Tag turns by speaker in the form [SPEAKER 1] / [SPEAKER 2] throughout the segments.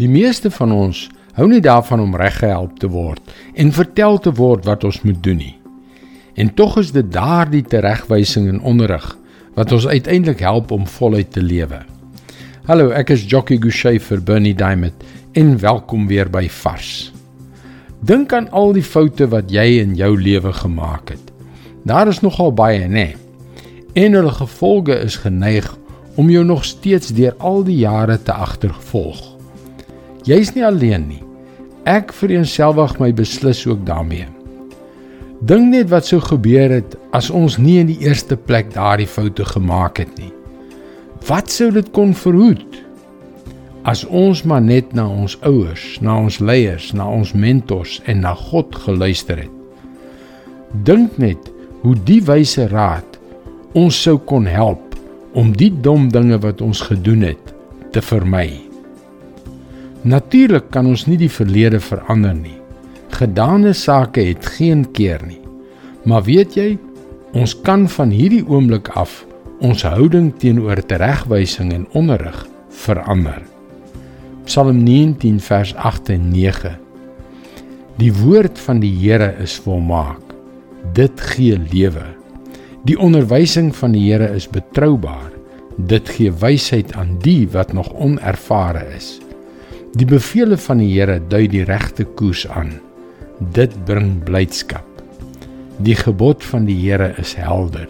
[SPEAKER 1] Die meeste van ons hou nie daarvan om reggehelp te word en vertel te word wat ons moet doen nie. En tog is dit daardie teregwysing en onderrig wat ons uiteindelik help om voluit te lewe. Hallo, ek is Jockey Gouchee vir Bernie Diamond en welkom weer by Vars. Dink aan al die foute wat jy in jou lewe gemaak het. Daar is nogal baie, né? Nee. En hulle gevolge is geneig om jou nog steeds deur al die jare te agtervolg. Jy's nie alleen nie. Ek vereenselwig my beslis ook daarmee. Dink net wat sou gebeur het as ons nie in die eerste plek daardie foute gemaak het nie. Wat sou dit kon verhoed? As ons maar net na ons ouers, na ons leiers, na ons mentors en na God geluister het. Dink net hoe die wyse raad ons sou kon help om die dom dinge wat ons gedoen het te vermy. Natuurlik kan ons nie die verlede verander nie. Gedane sake het geen keer nie. Maar weet jy, ons kan van hierdie oomblik af ons houding teenoor teregwysing en onderrig verander. Psalm 19 vers 8 en 9. Die woord van die Here is volmaak. Dit gee lewe. Die onderwysing van die Here is betroubaar. Dit gee wysheid aan die wat nog onervare is. Die beveel van die Here dui die regte koers aan. Dit bring blydskap. Die gebod van die Here is helder.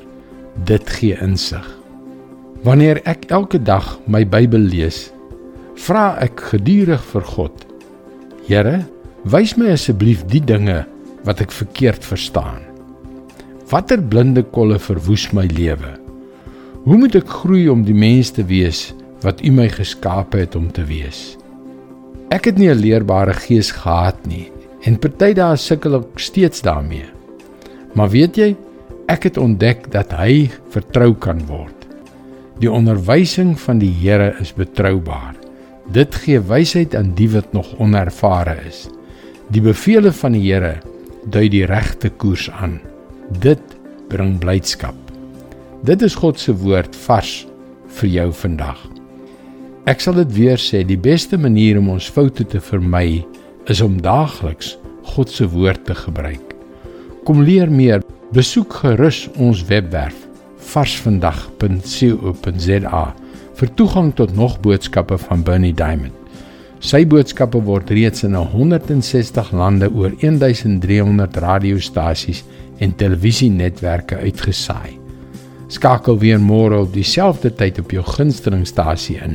[SPEAKER 1] Dit gee insig. Wanneer ek elke dag my Bybel lees, vra ek gedurig vir God: Here, wys my asseblief die dinge wat ek verkeerd verstaan. Watter blinde kolle verwoes my lewe? Hoe moet ek groei om die mens te wees wat U my geskaap het om te wees? Ek het nie 'n leerbare gees gehad nie en party dae sukkel ek steeds daarmee. Maar weet jy, ek het ontdek dat hy vertrou kan word. Die onderwysing van die Here is betroubaar. Dit gee wysheid aan die wat nog onervare is. Die beveelings van die Here dui die regte koers aan. Dit bring blydskap. Dit is God se woord vars vir jou vandag. Ek sal dit weer sê, die beste manier om ons foute te vermy is om daagliks God se woord te gebruik. Kom leer meer, besoek gerus ons webwerf varsvandag.co.za vir toegang tot nog boodskappe van Bernie Diamond. Sy boodskappe word reeds in 160 lande oor 1300 radiostasies en televisienetwerke uitgesaai. Skakel weer môre op dieselfde tyd op jou gunstelingstasie in.